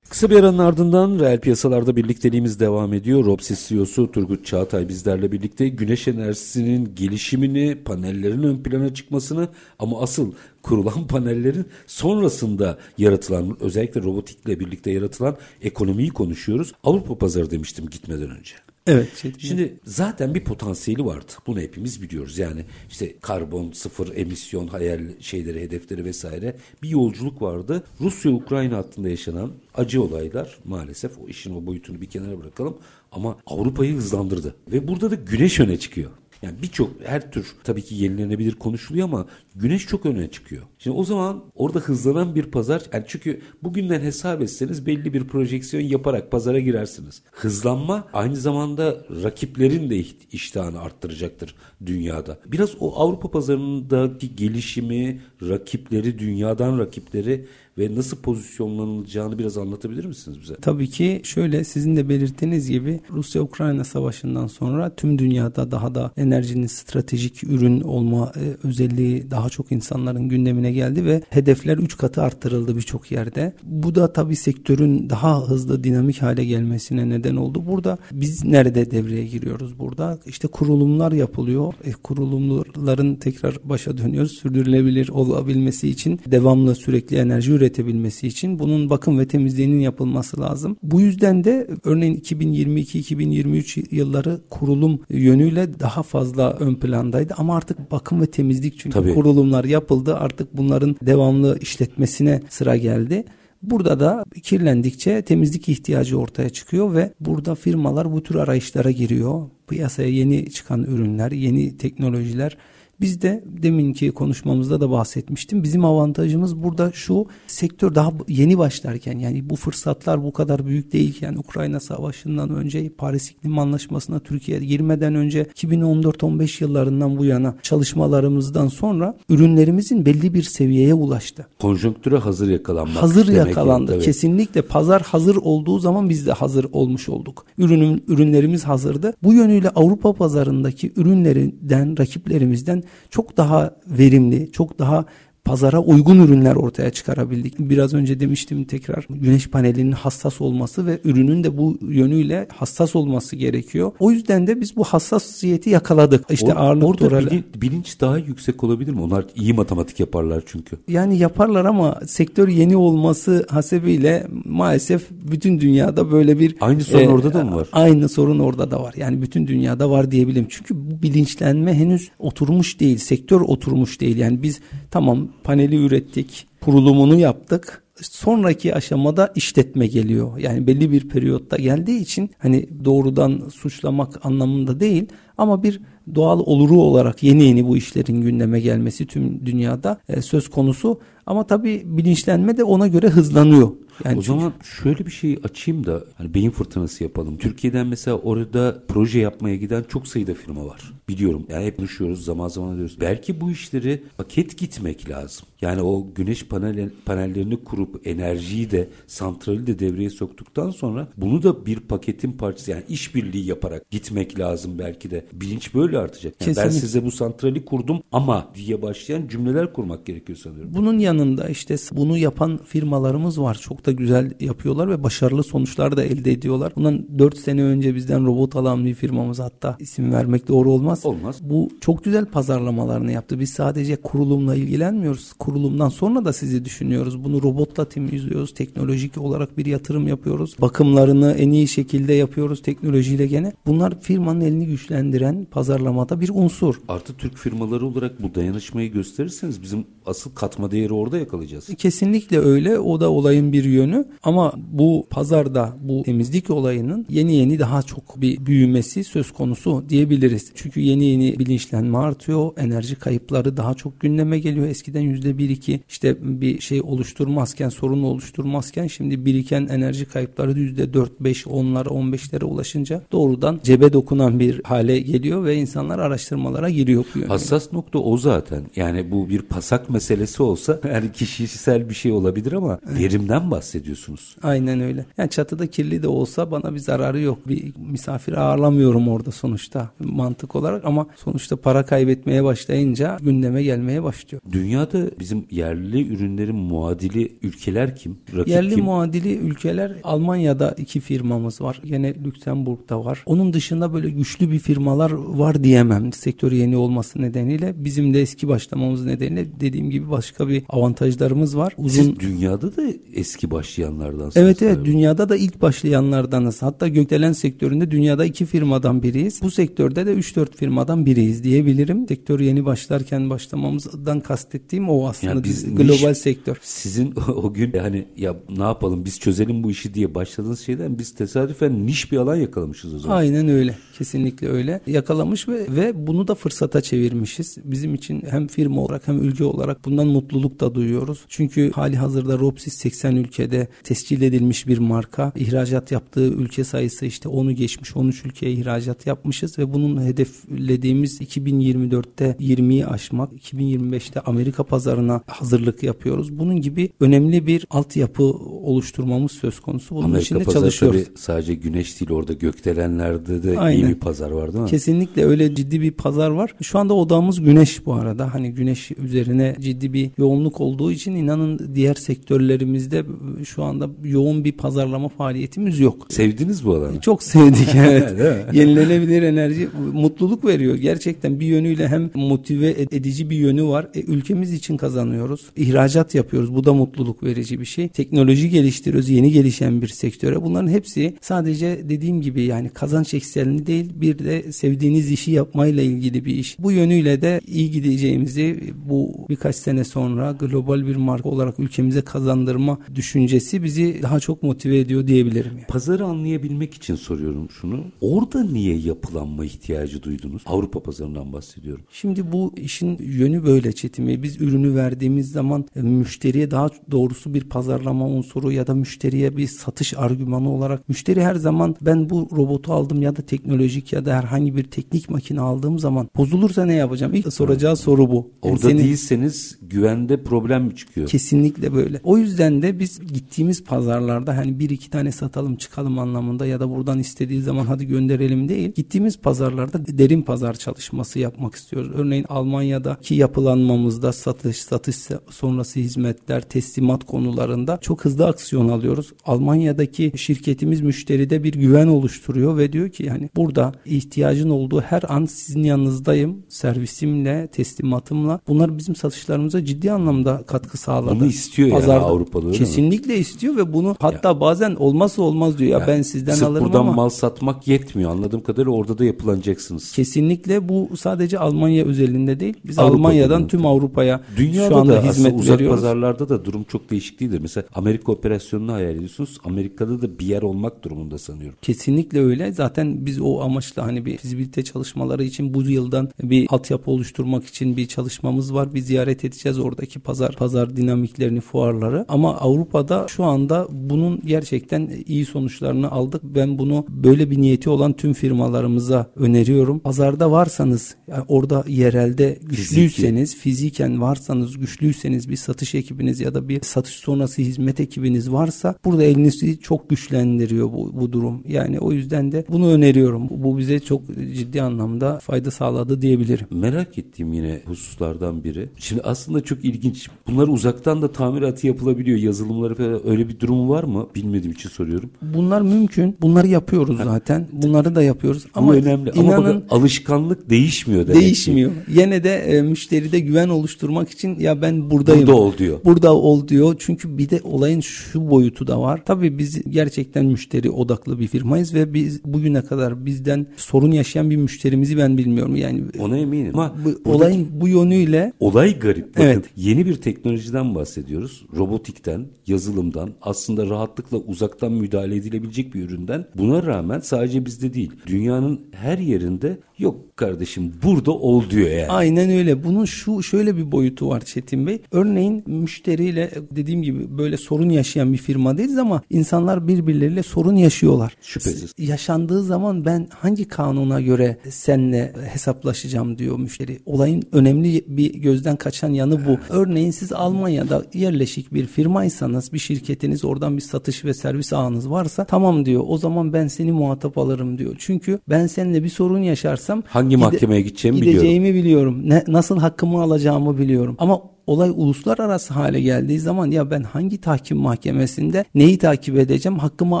Kısa bir aranın ardından reel piyasalarda birlikteliğimiz devam ediyor. Robsis CEO'su Turgut Çağatay bizlerle birlikte güneş enerjisinin gelişimini, panellerin ön plana çıkmasını ama asıl kurulan panellerin sonrasında yaratılan özellikle robotikle birlikte yaratılan ekonomiyi konuşuyoruz. Avrupa pazarı demiştim gitmeden önce. Evet. Şey, Şimdi zaten bir potansiyeli vardı. Bunu hepimiz biliyoruz. Yani işte karbon sıfır emisyon hayal şeyleri, hedefleri vesaire bir yolculuk vardı. Rusya-Ukrayna hattında yaşanan acı olaylar maalesef o işin o boyutunu bir kenara bırakalım ama Avrupa'yı hızlandırdı. Ve burada da güneş öne çıkıyor. Yani birçok her tür tabii ki yenilenebilir konuşuluyor ama güneş çok öne çıkıyor. Şimdi o zaman orada hızlanan bir pazar yani çünkü bugünden hesap etseniz belli bir projeksiyon yaparak pazara girersiniz. Hızlanma aynı zamanda rakiplerin de iştahını arttıracaktır dünyada. Biraz o Avrupa pazarındaki gelişimi, rakipleri, dünyadan rakipleri ve nasıl pozisyonlanılacağını biraz anlatabilir misiniz bize? Tabii ki şöyle sizin de belirttiğiniz gibi Rusya-Ukrayna savaşından sonra tüm dünyada daha da enerjinin stratejik ürün olma e, özelliği daha çok insanların gündemine geldi ve hedefler 3 katı arttırıldı birçok yerde. Bu da tabii sektörün daha hızlı dinamik hale gelmesine neden oldu. Burada biz nerede devreye giriyoruz burada? İşte kurulumlar yapılıyor. E, kurulumların tekrar başa dönüyoruz. Sürdürülebilir olabilmesi için devamlı sürekli enerji üretimi üretebilmesi için bunun bakım ve temizliğinin yapılması lazım. Bu yüzden de örneğin 2022-2023 yılları kurulum yönüyle daha fazla ön plandaydı ama artık bakım ve temizlik çünkü Tabii. kurulumlar yapıldı artık bunların devamlı işletmesine sıra geldi. Burada da kirlendikçe temizlik ihtiyacı ortaya çıkıyor ve burada firmalar bu tür arayışlara giriyor. Piyasaya yeni çıkan ürünler, yeni teknolojiler biz de deminki konuşmamızda da bahsetmiştim. Bizim avantajımız burada şu sektör daha yeni başlarken yani bu fırsatlar bu kadar büyük değilken Ukrayna Savaşı'ndan önce Paris İklim Anlaşması'na Türkiye girmeden önce 2014-15 yıllarından bu yana çalışmalarımızdan sonra ürünlerimizin belli bir seviyeye ulaştı. Konjonktüre hazır yakalanmak. Hazır yakalandı. Yani, Kesinlikle pazar hazır olduğu zaman biz de hazır olmuş olduk. Ürünüm, ürünlerimiz hazırdı. Bu yönüyle Avrupa pazarındaki ürünlerinden, rakiplerimizden çok daha verimli, çok daha pazara uygun ürünler ortaya çıkarabildik. Biraz önce demiştim tekrar güneş panelinin hassas olması ve ürünün de bu yönüyle hassas olması gerekiyor. O yüzden de biz bu hassasiyeti yakaladık. İşte Or- ağırlık orada durar- bilin- bilinç daha yüksek olabilir mi? Onlar iyi matematik yaparlar çünkü. Yani yaparlar ama sektör yeni olması hasebiyle maalesef bütün dünyada böyle bir Aynı sorun orada da mı var? Aynı sorun orada da var. Yani bütün dünyada var diyebilirim. Çünkü bu bilinçlenme henüz oturmuş değil. Sektör oturmuş değil. Yani biz tamam paneli ürettik, kurulumunu yaptık. Sonraki aşamada işletme geliyor. Yani belli bir periyotta geldiği için hani doğrudan suçlamak anlamında değil ama bir doğal oluru olarak yeni yeni bu işlerin gündeme gelmesi tüm dünyada e, söz konusu. Ama tabii bilinçlenme de ona göre hızlanıyor. Yani o çünkü- zaman şöyle bir şey açayım da hani beyin fırtınası yapalım. Türkiye'den mesela orada proje yapmaya giden çok sayıda firma var. Biliyorum. Yani hep konuşuyoruz zaman zaman diyoruz. Belki bu işleri paket gitmek lazım. Yani o güneş panel, panellerini kurup enerjiyi de santrali de devreye soktuktan sonra bunu da bir paketin parçası yani işbirliği yaparak gitmek lazım belki de. Bilinç böyle artacak. Yani ben size bu santrali kurdum ama diye başlayan cümleler kurmak gerekiyor sanıyorum. Bunun yanında işte bunu yapan firmalarımız var. Çok da güzel yapıyorlar ve başarılı sonuçlar da elde ediyorlar. Bundan 4 sene önce bizden robot alan bir firmamız hatta isim vermek doğru olmaz. Olmaz. Bu çok güzel pazarlamalarını yaptı. Biz sadece kurulumla ilgilenmiyoruz. Kurulumdan sonra da sizi düşünüyoruz. Bunu robotla temizliyoruz. Teknolojik olarak bir yatırım yapıyoruz. Bakımlarını en iyi şekilde yapıyoruz teknolojiyle gene. Bunlar firmanın elini güçlendiren pazarlamada bir unsur. Artı Türk firmaları olarak bu dayanışmayı gösterirseniz bizim asıl katma değeri orada yakalayacağız. Kesinlikle öyle. O da olayın bir yönü. Ama bu pazarda bu temizlik olayının yeni yeni daha çok bir büyümesi söz konusu diyebiliriz. Çünkü yeni yeni bilinçlenme artıyor. Enerji kayıpları daha çok gündeme geliyor. Eskiden yüzde bir iki işte bir şey oluşturmazken sorun oluşturmazken şimdi biriken enerji kayıpları yüzde dört beş onlara on beşlere ulaşınca doğrudan cebe dokunan bir hale geliyor ve insanlar araştırmalara giriyor. Hassas nokta o zaten. Yani bu bir pasak meselesi olsa yani kişisel bir şey olabilir ama verimden bahsediyorsunuz. Aynen öyle. Yani çatıda kirli de olsa bana bir zararı yok. Bir misafir ağırlamıyorum orada sonuçta mantık olarak ama sonuçta para kaybetmeye başlayınca gündeme gelmeye başlıyor. Dünyada bizim yerli ürünlerin muadili ülkeler kim? Rakip Yerli kim? muadili ülkeler Almanya'da iki firmamız var. Gene Lüksemburg'da var. Onun dışında böyle güçlü bir firmalar var diyemem. Sektör yeni olması nedeniyle. Bizim de eski başlamamız nedeniyle dediğim gibi başka bir avantajlarımız var. Uzun Siz dünyada da eski başlayanlardansınız. Evet evet galiba. dünyada da ilk başlayanlardanız. Hatta gökdelen sektöründe dünyada iki firmadan biriyiz. Bu sektörde de 3-4 firmadan biriyiz diyebilirim. Sektör yeni başlarken başlamamızdan kastettiğim o aslında Yani biz global niş- sektör. Sizin o gün hani ya ne yapalım biz çözelim bu işi diye başladığınız şeyden biz tesadüfen niş bir alan yakalamışız o zaman. Aynen öyle. Kesinlikle öyle. Yakalamış ve ve bunu da fırsata çevirmişiz. Bizim için hem firma olarak hem ülke olarak bundan mutluluk da duyuyoruz. Çünkü hali hazırda Ropsis 80 ülkede tescil edilmiş bir marka. İhracat yaptığı ülke sayısı işte 10'u geçmiş. 13 ülkeye ihracat yapmışız ve bunun hedeflediğimiz 2024'te 20'yi aşmak, 2025'te Amerika pazarına hazırlık yapıyoruz. Bunun gibi önemli bir altyapı oluşturmamız söz konusu. Bunun Amerika için de çalışıyoruz. tabii sadece güneş değil orada gökdelenlerde de iyi Aynen. bir pazar var değil mi? Kesinlikle öyle ciddi bir pazar var. Şu anda odamız güneş bu arada. Hani güneş üzerine ciddi bir yoğunluk olduğu için inanın diğer sektörlerimizde şu anda yoğun bir pazarlama faaliyetimiz yok. Sevdiniz bu alanı. Çok sevdik evet. Yenilenebilir enerji mutluluk veriyor. Gerçekten bir yönüyle hem motive ed- edici bir yönü var. E, ülkemiz için kazanıyoruz. İhracat yapıyoruz. Bu da mutluluk verici bir şey. Teknoloji geliştiriyoruz. Yeni gelişen bir sektöre. Bunların hepsi sadece dediğim gibi yani kazanç eksenli değil bir de sevdiğiniz işi yapmayla ilgili bir iş. Bu yönüyle de iyi gideceğimizi bu birkaç sene sonra global bir marka olarak ülkemize kazandırma düşüncesi bizi daha çok motive ediyor diyebilirim. Yani. Pazarı anlayabilmek için soruyorum şunu. Orada niye yapılanma ihtiyacı duydunuz? Avrupa pazarından bahsediyorum. Şimdi bu işin yönü böyle Çetin Bey. Biz ürünü verdiğimiz zaman e, müşteriye daha doğrusu bir pazarlama unsuru ya da müşteriye bir satış argümanı olarak müşteri her zaman ben bu robotu aldım ya da teknolojik ya da herhangi bir teknik makine aldığım zaman bozulursa ne yapacağım? İlk soracağı soru bu. Yani Orada senin, değilseniz güvende problem mi çıkıyor? Kesinlikle böyle. O yüzden de biz gittiğimiz pazarlarda hani bir iki tane satalım çıkalım anlamında ya da buradan istediği zaman hadi gönderelim değil. Gittiğimiz pazarlarda derin pazar çalışması yapmak istiyoruz. Örneğin Almanya'daki yapılanmamızda satış, satış sonrası hizmetler, teslimat konularında çok hızlı aksiyon alıyoruz. Almanya'daki şirketimiz müşteride bir güven oluşturuyor ve diyor ki yani burada ihtiyacın olduğu her an sizin yanınızdayım. Servisimle, teslimatımla. Bunlar bizim satışlarımıza ciddi anlamda katkı sağladı. Bunu istiyor Pazarda, yani Avrupa'da öyle Kesinlikle mi? istiyor ve bunu hatta ya. bazen olmazsa olmaz diyor ya, ya ben sizden sırf alırım buradan ama. mal satmak yetmiyor. Anladığım kadarıyla orada da yapılanacaksınız. Kesinlikle bu sadece Almanya özelinde değil. Biz Avrupa Almanya'dan tüm Avrupa'ya Dünyada şu anda da hizmet uzak veriyoruz. pazarlarda da durum çok değişik değildir. Mesela Amerika operasyonunu hayal ediyorsunuz. Amerika'da da bir yer olmak durumunda sanıyorum. Kesinlikle öyle. Zaten biz o amaçla hani bir fizibilite çalışmaları için bu yıldan bir altyapı oluşturmak için bir çalışmamız var. Bir ziyaret edeceğiz oradaki pazar pazar dinamiklerini, fuarları. Ama Avrupa'da şu anda bunun gerçekten iyi sonuçlarını aldık. Ben bunu böyle bir niyeti olan tüm firmalarımıza öneriyorum. Pazarda varsanız yani orada yerelde güçlüyseniz, Fiziki. fiziken varsanız, güçlüyseniz bir satış ekibiniz ya da bir satış sonrası hizmet ekibiniz varsa burada elinizi çok güçlendiriyor bu, bu durum. Yani o yüzden de bunu öneriyorum. Bu bize çok ciddi anlamda fayda sağladı diyebilirim. Merak ettiğim yine hususlardan biri. Şimdi aslında çok ilginç. Bunlar uzaktan da tamiratı yapılabiliyor. Yazılımları falan öyle bir durum var mı? Bilmediğim için soruyorum. Bunlar mümkün. Bunları yapıyoruz zaten. Bunları da yapıyoruz. Ama Bu önemli. Inanın, Ama bakın alışkanlık değişmiyor demek Değişmiyor. Ki. Yine de e, müşteride güven oluşturmak için ya ben buradayım. Burada ol diyor. Burada ol diyor. Çünkü bir de olayın şu boyutu da var. Tabii biz gerçekten müşteri odaklı bir firmayız ve biz bugüne kadar bizden sorun yaşayan bir müşterimizi ben bilmiyorum. Yani ona eminim. Ama bu, olayın bu yönüyle olay garip. Bakın evet. yeni bir teknolojiden bahsediyoruz. Robotikten, yazılımdan, aslında rahatlıkla uzaktan müdahale edilebilecek bir üründen. Buna rağmen sadece bizde değil, dünyanın her yerinde yok kardeşim burada ol diyor yani. Aynen öyle. Bunun şu şöyle bir boyutu var Çetin Bey. Örneğin müşteriyle dediğim gibi böyle sorun yaşayan bir firma değiliz ama insanlar birbirleriyle sorun yaşıyorlar. Şüphesiz. Yaşandığı zaman ben hangi kanuna göre seninle hesaplaşacağım diyor müşteri. Olayın önemli bir gözden kaçan yanı bu. Örneğin siz Almanya'da yerleşik bir firmaysanız bir şirketiniz oradan bir satış ve servis ağınız varsa tamam diyor. O zaman ben seni muhatap alırım diyor. Çünkü ben seninle bir sorun yaşarsam hangi mahkemeye gideceğimi biliyorum. Biliyorum. Ne, nasıl hakkımı alacağımı biliyorum. Ama olay uluslararası hale geldiği zaman ya ben hangi tahkim mahkemesinde neyi takip edeceğim hakkımı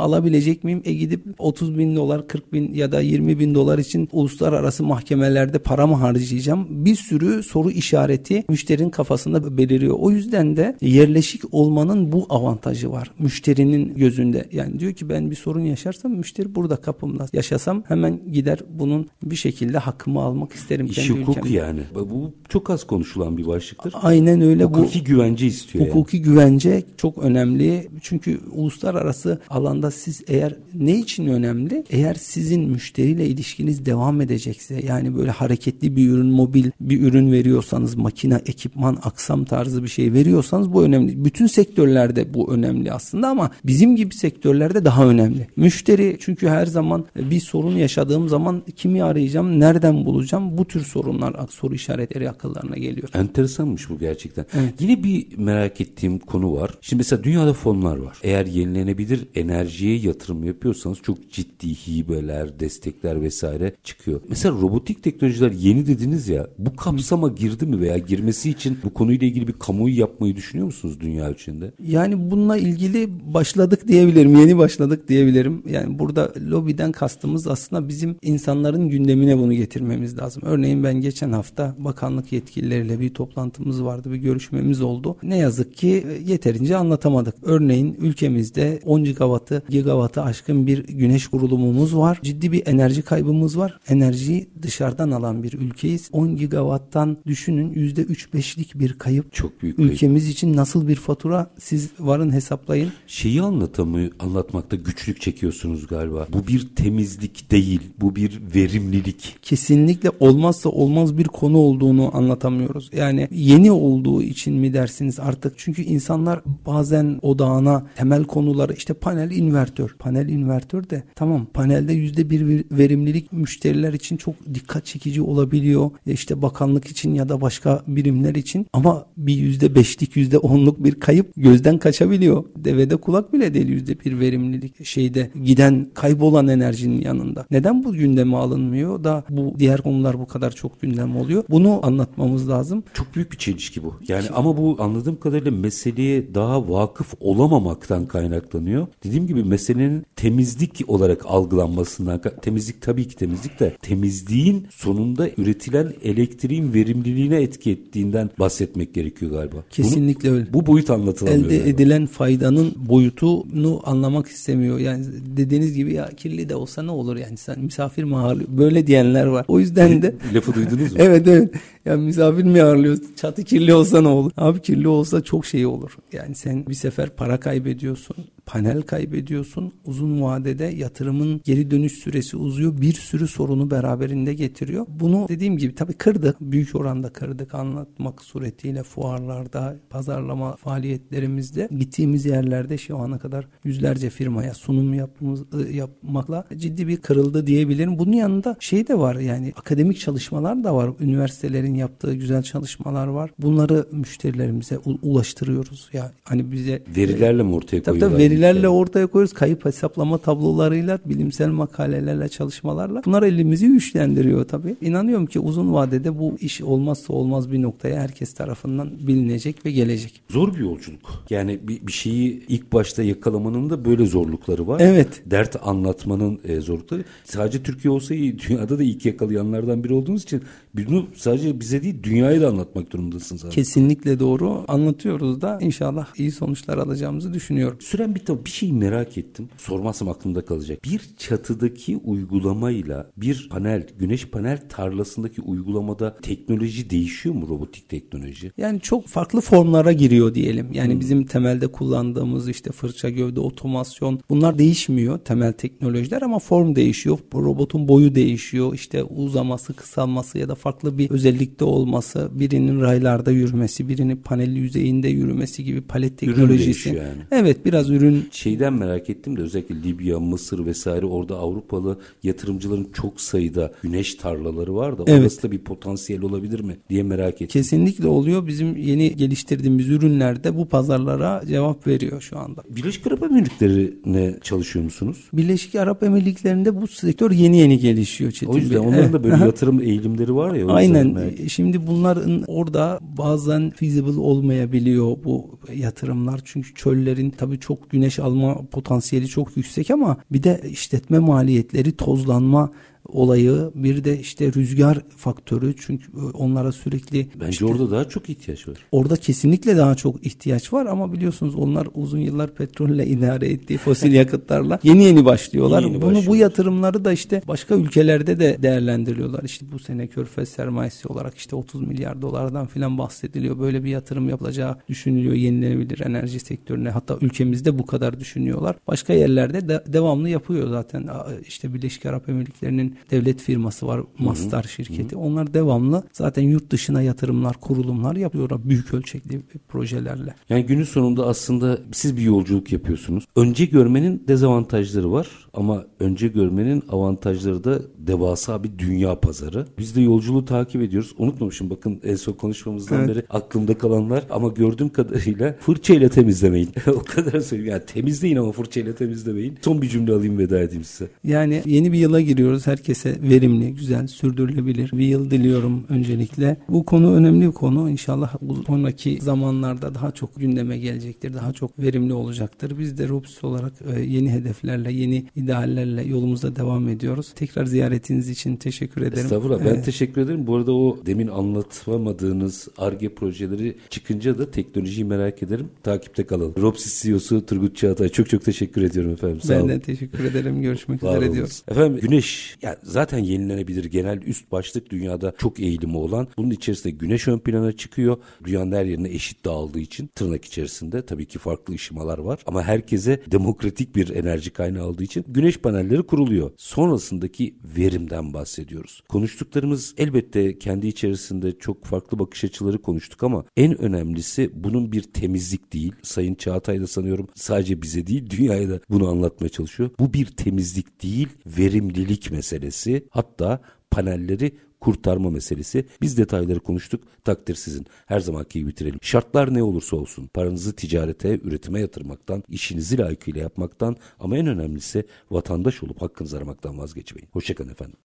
alabilecek miyim? E gidip 30 bin dolar 40 bin ya da 20 bin dolar için uluslararası mahkemelerde para mı harcayacağım? Bir sürü soru işareti müşterinin kafasında beliriyor. O yüzden de yerleşik olmanın bu avantajı var müşterinin gözünde. Yani diyor ki ben bir sorun yaşarsam müşteri burada kapımda yaşasam hemen gider bunun bir şekilde hakkımı almak isterim İş hukuk ülkemde. yani. Bu çok az konuşulan bir başlıktır. Aynen Aynen öyle. Hukuki bu, güvence istiyor. Hukuki yani. güvence çok önemli. Çünkü uluslararası alanda siz eğer ne için önemli? Eğer sizin müşteriyle ilişkiniz devam edecekse yani böyle hareketli bir ürün, mobil bir ürün veriyorsanız, makine, ekipman, aksam tarzı bir şey veriyorsanız bu önemli. Bütün sektörlerde bu önemli aslında ama bizim gibi sektörlerde daha önemli. Müşteri çünkü her zaman bir sorun yaşadığım zaman kimi arayacağım, nereden bulacağım? Bu tür sorunlar, soru işaretleri akıllarına geliyor. Enteresanmış bu gerçekten gerçekten. Evet. Yine bir merak ettiğim konu var. Şimdi mesela dünyada fonlar var. Eğer yenilenebilir enerjiye yatırım yapıyorsanız çok ciddi hibeler, destekler vesaire çıkıyor. Mesela robotik teknolojiler yeni dediniz ya. Bu kapsama girdi mi veya girmesi için bu konuyla ilgili bir kamuoyu yapmayı düşünüyor musunuz dünya içinde? Yani bununla ilgili başladık diyebilirim. Yeni başladık diyebilirim. Yani burada lobiden kastımız aslında bizim insanların gündemine bunu getirmemiz lazım. Örneğin ben geçen hafta bakanlık yetkilileriyle bir toplantımız vardı. Bir görüşmemiz oldu. Ne yazık ki e, yeterince anlatamadık. Örneğin ülkemizde 10 gigawattı, gigawattı aşkın bir güneş kurulumumuz var. Ciddi bir enerji kaybımız var. Enerjiyi dışarıdan alan bir ülkeyiz. 10 gigawatttan düşünün %3-5'lik bir kayıp. Çok büyük kayıp. Ülkemiz için nasıl bir fatura siz varın hesaplayın. Şeyi anlatamıyor, anlatmakta güçlük çekiyorsunuz galiba. Bu bir temizlik değil, bu bir verimlilik. Kesinlikle olmazsa olmaz bir konu olduğunu anlatamıyoruz. Yani yeni oldu olduğu için mi dersiniz artık? Çünkü insanlar bazen odağına temel konuları işte panel invertör. Panel invertör de tamam panelde yüzde bir verimlilik müşteriler için çok dikkat çekici olabiliyor. E işte bakanlık için ya da başka birimler için ama bir yüzde beşlik yüzde onluk bir kayıp gözden kaçabiliyor. Devede kulak bile değil yüzde bir verimlilik şeyde giden kaybolan enerjinin yanında. Neden bu gündeme alınmıyor da bu diğer konular bu kadar çok gündem oluyor? Bunu anlatmamız lazım. Çok büyük bir çelişki bu. Yani ama bu anladığım kadarıyla meseleye daha vakıf olamamaktan kaynaklanıyor. Dediğim gibi meselenin temizlik olarak algılanmasından temizlik tabii ki temizlik de temizliğin sonunda üretilen elektriğin verimliliğine etki ettiğinden bahsetmek gerekiyor galiba. Kesinlikle Bunu, öyle. Bu boyut anlatılamıyor. Elde galiba. edilen faydanın boyutunu anlamak istemiyor. Yani dediğiniz gibi ya kirli de olsa ne olur yani sen misafir mi ağırlıyor? Böyle diyenler var. O yüzden de lafı duydunuz mu? evet evet. Ya misafir mi ağırlıyor? Çatı kirli olsa ne olur? Abi kirli olsa çok şey olur. Yani sen bir sefer para kaybediyorsun panel kaybediyorsun. Uzun vadede yatırımın geri dönüş süresi uzuyor. Bir sürü sorunu beraberinde getiriyor. Bunu dediğim gibi tabii kırdık. Büyük oranda kırdık anlatmak suretiyle fuarlarda, pazarlama faaliyetlerimizde gittiğimiz yerlerde şu ana kadar yüzlerce firmaya sunum yapmamız, ıı, yapmakla ciddi bir kırıldı diyebilirim. Bunun yanında şey de var yani akademik çalışmalar da var. Üniversitelerin yaptığı güzel çalışmalar var. Bunları müşterilerimize ulaştırıyoruz. Ya yani hani bize verilerle mi ortaya koyuyorlar? Tabii, tabii verilerle ortaya koyuyoruz. Kayıp hesaplama tablolarıyla, bilimsel makalelerle, çalışmalarla. Bunlar elimizi güçlendiriyor tabii. İnanıyorum ki uzun vadede bu iş olmazsa olmaz bir noktaya herkes tarafından bilinecek ve gelecek. Zor bir yolculuk. Yani bir, bir şeyi ilk başta yakalamanın da böyle zorlukları var. Evet. Dert anlatmanın e, zorlukları. Sadece Türkiye olsa iyi. Dünyada da ilk yakalayanlardan biri olduğunuz için bunu sadece bize değil dünyaya da anlatmak durumundasın zaten. Kesinlikle doğru. Anlatıyoruz da inşallah iyi sonuçlar alacağımızı düşünüyorum. Süren bir tabii bir şey merak ettim. Sormazsam aklımda kalacak. Bir çatıdaki uygulamayla bir panel, güneş panel tarlasındaki uygulamada teknoloji değişiyor mu robotik teknoloji? Yani çok farklı formlara giriyor diyelim. Yani hmm. bizim temelde kullandığımız işte fırça gövde otomasyon bunlar değişmiyor temel teknolojiler ama form değişiyor. Robotun boyu değişiyor. İşte uzaması, kısalması ya da farklı bir özellikte olması, birinin raylarda yürümesi, birinin panelli yüzeyinde yürümesi gibi palet teknolojisi. Yani. Evet biraz ürün Şeyden merak ettim de özellikle Libya, Mısır vesaire orada Avrupalı yatırımcıların çok sayıda güneş tarlaları var da evet. orası da bir potansiyel olabilir mi diye merak ettim. Kesinlikle oluyor. Bizim yeni geliştirdiğimiz ürünlerde bu pazarlara cevap veriyor şu anda. Birleşik Arap Emirlikleri'ne çalışıyor musunuz? Birleşik Arap Emirlikleri'nde bu sektör yeni yeni gelişiyor Çetin O yüzden Bey. onların da böyle yatırım eğilimleri var ya. Aynen. Şimdi bunların orada bazen feasible olmayabiliyor bu yatırımlar. Çünkü çöllerin tabii çok güneş güneş alma potansiyeli çok yüksek ama bir de işletme maliyetleri, tozlanma olayı bir de işte rüzgar faktörü çünkü onlara sürekli bence işte, orada daha çok ihtiyaç var. Orada kesinlikle daha çok ihtiyaç var ama biliyorsunuz onlar uzun yıllar petrolle idare ettiği fosil yakıtlarla yeni yeni başlıyorlar. Yeni yeni Bunu bu yatırımları da işte başka ülkelerde de değerlendiriyorlar. İşte bu sene Körfez sermayesi olarak işte 30 milyar dolardan filan bahsediliyor. Böyle bir yatırım yapılacağı düşünülüyor yenilenebilir enerji sektörüne. Hatta ülkemizde bu kadar düşünüyorlar. Başka yerlerde de devamlı yapıyor zaten. İşte Birleşik Arap Emirlikleri'nin devlet firması var. Mastar Hı-hı. şirketi. Hı-hı. Onlar devamlı zaten yurt dışına yatırımlar, kurulumlar yapıyorlar büyük ölçekli projelerle. Yani günün sonunda aslında siz bir yolculuk yapıyorsunuz. Önce görmenin dezavantajları var ama önce görmenin avantajları da devasa bir dünya pazarı. Biz de yolculuğu takip ediyoruz. Unutmamışım bakın en son konuşmamızdan evet. beri aklımda kalanlar ama gördüğüm kadarıyla fırçayla temizlemeyin. o kadar söyleyeyim. Yani temizleyin ama fırçayla temizlemeyin. Son bir cümle alayım veda edeyim size. Yani yeni bir yıla giriyoruz. Herkese verimli, güzel, sürdürülebilir bir yıl diliyorum öncelikle. Bu konu önemli bir konu. İnşallah sonraki zamanlarda daha çok gündeme gelecektir. Daha çok verimli olacaktır. Biz de Robus olarak e, yeni hedeflerle, yeni ideallerle yolumuza devam ediyoruz. Tekrar ziyaretiniz için teşekkür ederim. Estağfurullah. Ben teşekkür ederim. Bu arada o demin anlatamadığınız ARGE projeleri çıkınca da teknolojiyi merak ederim. Takipte kalalım. Robsis CEO'su Turgut Çağatay. Çok çok teşekkür ediyorum efendim. Sağ ben olun. de teşekkür ederim. Görüşmek üzere diyoruz. Efendim güneş Yani zaten yenilenebilir genel üst başlık dünyada çok eğilimi olan. Bunun içerisinde güneş ön plana çıkıyor. Dünyanın her yerine eşit dağıldığı için tırnak içerisinde tabii ki farklı ışımalar var. Ama herkese demokratik bir enerji kaynağı aldığı için güneş panelleri kuruluyor. Sonrasındaki verimden bahsediyoruz. Konuştuklarımız elbette kendi içerisinde çok farklı bakış açıları konuştuk ama en önemlisi bunun bir temizlik değil. Sayın Çağatay da sanıyorum sadece bize değil dünyaya da bunu anlatmaya çalışıyor. Bu bir temizlik değil, verimlilik meselesi. Hatta panelleri kurtarma meselesi. Biz detayları konuştuk. Takdir sizin. Her zamanki gibi bitirelim. Şartlar ne olursa olsun paranızı ticarete, üretime yatırmaktan, işinizi layıkıyla yapmaktan ama en önemlisi vatandaş olup hakkınızı aramaktan vazgeçmeyin. Hoşçakalın efendim.